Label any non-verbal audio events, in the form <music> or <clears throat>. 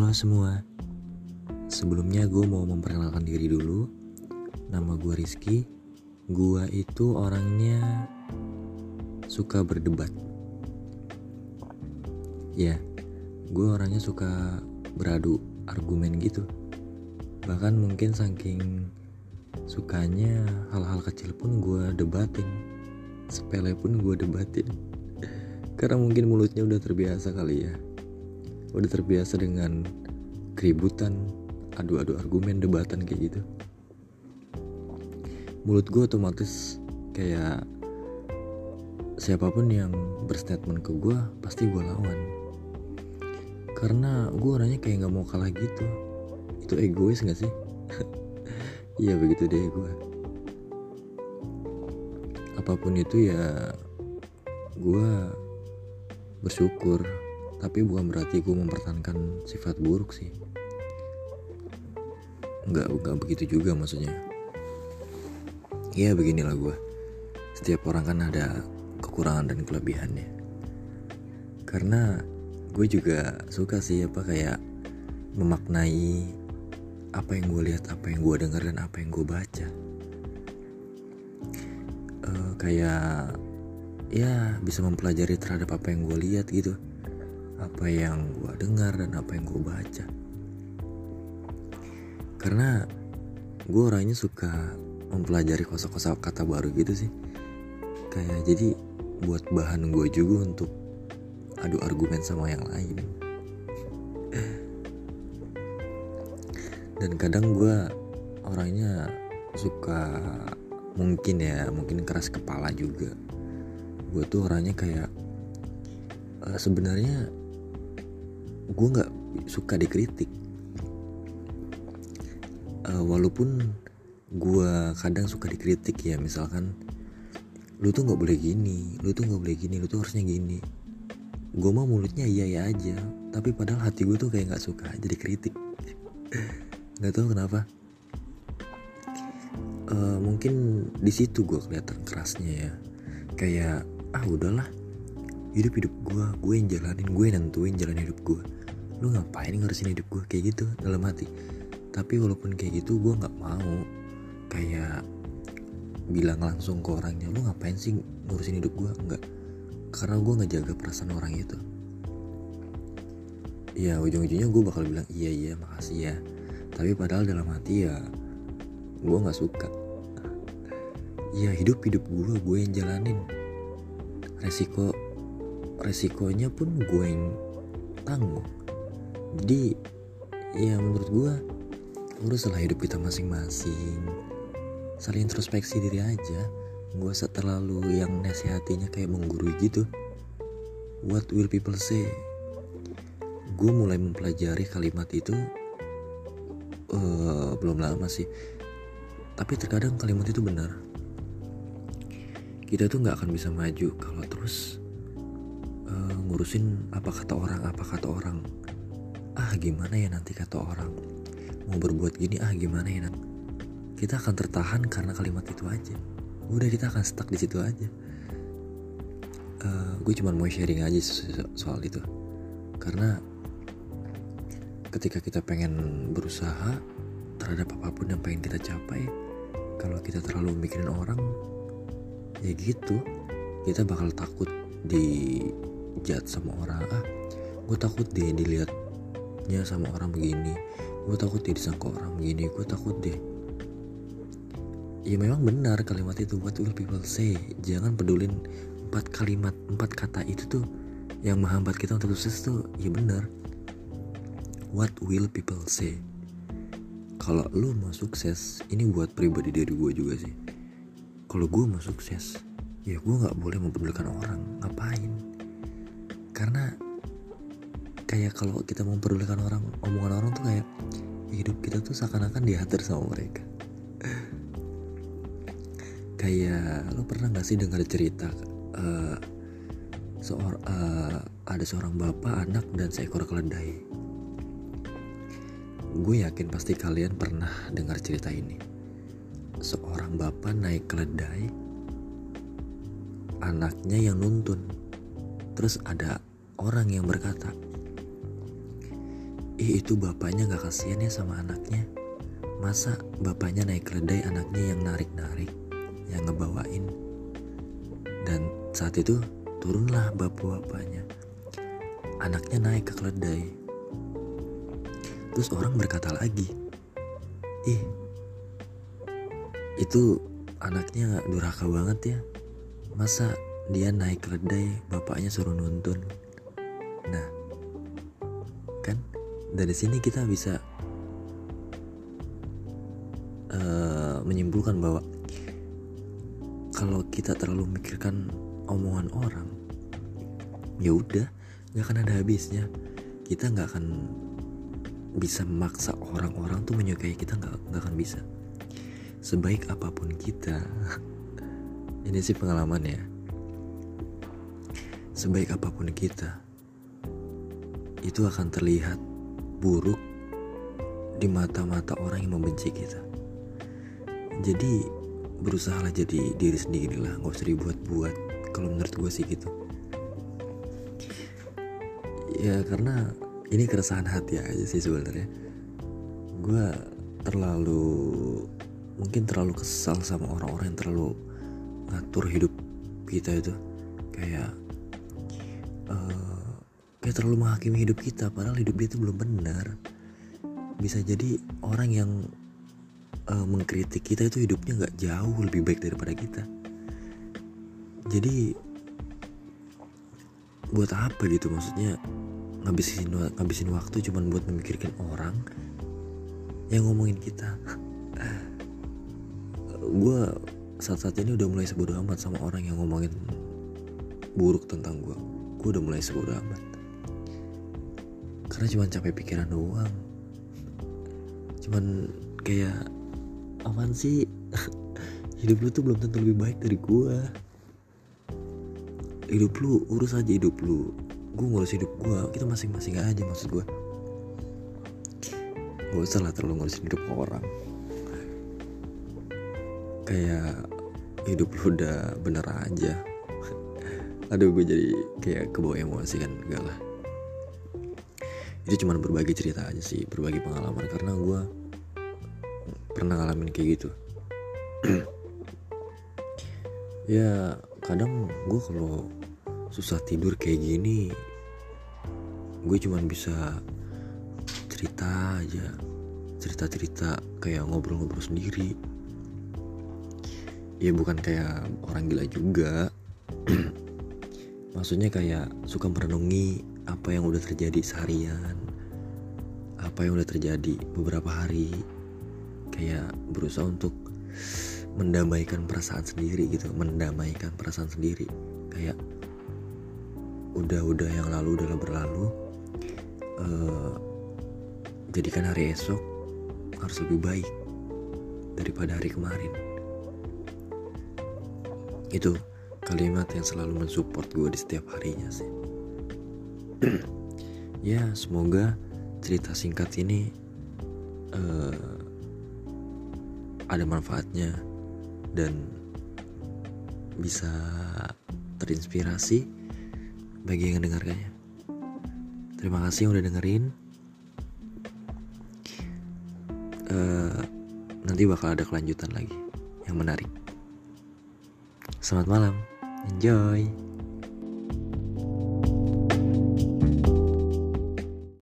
Halo semua. Sebelumnya gue mau memperkenalkan diri dulu. Nama gue Rizky. Gue itu orangnya Suka berdebat. Ya Gue orangnya suka beradu argumen gitu. Bahkan mungkin saking Sukanya hal-hal kecil pun gue debatin. Sepele pun gue debatin. <laughs> Karena mungkin mulutnya udah terbiasa kali ya udah terbiasa dengan keributan adu-adu argumen debatan kayak gitu. Mulut gue otomatis kayak siapa pun yang berstatement ke gue pasti gue lawan. Karena gue orangnya kayak nggak mau kalah gitu. Itu egois gak sih? <laughs> Iya begitu deh gue apa pun itu ya gue bersyukur tapi bukan berarti gue mempertahankan sifat buruk sih. Nggak nggak begitu juga maksudnya. Ya beginilah gue setiap orang kan ada kekurangan dan kelebihannya. Karena gue juga suka sih apa kayak memaknai apa yang gue lihat apa yang gue dengar dan apa yang gue baca. Uh, kayak ya bisa mempelajari terhadap apa yang gue lihat gitu apa yang gue dengar dan apa yang gue baca. Karena gue orangnya suka mempelajari kosa-kosa kata baru gitu sih. Kayak jadi buat bahan gue juga untuk adu argumen sama yang lain. Dan kadang gue orangnya suka mungkin ya mungkin keras kepala juga. Gue tuh orangnya kayak uh, sebenarnya gue nggak suka dikritik. Uh, walaupun gue kadang suka dikritik ya misalkan lu tuh nggak boleh gini lu tuh nggak boleh gini lu tuh harusnya gini. Gue mah mulutnya iya iya aja tapi padahal hati gue tuh kayak nggak suka aja dikritik <laughs> nggak tahu kenapa. Uh, mungkin di situ gue kelihatan kerasnya ya. Kayak ah udahlah hidup hidup gue gue yang jalanin gue yang nentuin jalan hidup gue lu ngapain ngurusin hidup gue kayak gitu dalam hati? Tapi walaupun kayak gitu gue nggak mau kayak bilang langsung ke orangnya lu ngapain sih ngurusin hidup gue nggak. Karena gue ngejaga perasaan orang itu. Ya ujung-ujungnya gue bakal bilang iya iya makasih ya. Tapi padahal dalam hati ya gue nggak suka. Ya hidup hidup gue gue yang jalanin. Resiko resikonya pun gue yang tanggung. Jadi ya menurut gue uruslah hidup kita masing-masing. Saling introspeksi diri aja. Gue terlalu yang nasihatinya kayak menggurui gitu. What will people say? Gue mulai mempelajari kalimat itu uh, belum lama sih. Tapi terkadang kalimat itu benar. Kita tuh nggak akan bisa maju kalau terus uh, ngurusin apa kata orang apa kata orang. Ah gimana ya nanti kata orang? Mau berbuat gini ah gimana ya nanti? Kita akan tertahan karena kalimat itu aja. Udah kita akan stuck di situ aja. Uh, gue cuma mau sharing aja soal itu. Karena ketika kita pengen berusaha terhadap apa pun yang pengen kita capai kalau kita terlalu mikirin orang ya gitu kita bakal takut di jat sama orang ah gue takut deh dilihat nya sama orang begini. Gue takut dia disangka orang begini gue takut deh. Ya memang benar kalimat itu. What will people say? Jangan pedulin empat kalimat empat kata itu tuh yang menghambat kita untuk sukses tuh. Ya benar. What will people say? Kalau lu mau sukses ini buat pribadi dari gue juga sih. Kalau gue mau sukses ya gue nggak boleh mempedulikan orang. Ngapain karena kayak kalau kita memperdulikan orang omongan orang tuh kayak hidup kita tuh seakan-akan diatur sama mereka. Kayak lo pernah gak sih dengar cerita uh, seor uh, ada seorang bapak anak dan seekor keledai? Gue yakin pasti kalian pernah dengar cerita ini. Seorang bapak naik keledai anaknya yang nuntun. Terus ada orang yang berkata ih itu bapaknya gak kasihan ya sama anaknya. Masa bapaknya naik keledai anaknya yang narik-narik yang ngebawain? Dan saat itu turunlah bapak-bapaknya. Anaknya naik ke keledai. Terus orang berkata lagi ih itu anaknya durhaka banget ya. Masa dia naik keledai bapaknya suruh nuntun nah kan dari sini kita bisa uh, menyimpulkan bahwa kalau kita terlalu memikirkan omongan orang ya udah nggak akan ada habisnya. Kita nggak akan bisa memaksa orang-orang tuh menyukai kita nggak nggak akan bisa. Sebaik apa pun kita <laughs> ini sih pengalaman ya. Sebaik apa pun kita itu akan terlihat buruk di mata-mata orang yang membenci kita. Jadi berusahalah jadi diri sendiri lah. Nggak usah dibuat-buat kalau menurut gue sih gitu. Ya karena ini keresahan hati aja sih sebenarnya. Gue terlalu mungkin terlalu kesal sama orang-orang yang terlalu ngatur hidup kita itu. Kayak uh, kayak terlalu menghakimi hidup kita padahal hidup dia itu belum benar. Bisa jadi orang yang uh, mengkritik kita itu hidupnya nggak jauh lebih baik daripada kita. Jadi buat apa gitu? Maksudnya ngabisin ngabisin waktu cuman buat memikirkan orang yang ngomongin kita? <laughs> Gue saat-saat ini udah mulai sebodoh amat sama orang yang ngomongin buruk tentang gue gue udah mulai sebodoh amat karena cuman capek pikiran doang. Cuman kayak aman sih? <laughs> Hidup lu tuh belum tentu lebih baik dari gue hidup lu urus aja hidup lu. Gue ngurus hidup gue kita masing-masing aja maksud gue gak usah lah terlalu ngurusin hidup orang. Kayak hidup lu udah bener aja. <laughs> Aduh gue jadi kayak kebawa emosi kan enggak lah itu cuma berbagi cerita aja sih berbagi pengalaman. Karena gue pernah ngalamin kayak gitu. <clears throat> Ya kadang gue kalau susah tidur kayak gini gue cuman bisa cerita aja. Cerita-cerita kayak ngobrol-ngobrol sendiri. Ya bukan kayak orang gila juga. <clears throat> Maksudnya kayak suka merenungi apa yang udah terjadi seharian apa yang udah terjadi beberapa hari. Kayak berusaha untuk mendamaikan perasaan sendiri gitu mendamaikan perasaan sendiri. Kayak udah-udah yang lalu udah berlalu uh, jadikan hari esok harus lebih baik daripada hari kemarin. Itu kalimat yang selalu mensupport gue di setiap harinya sih ya semoga cerita singkat ini uh, ada manfaatnya dan bisa terinspirasi bagi yang mendengarkannya. Terima kasih yang udah dengerin. Uh, nanti bakal ada kelanjutan lagi yang menarik. Selamat malam, enjoy.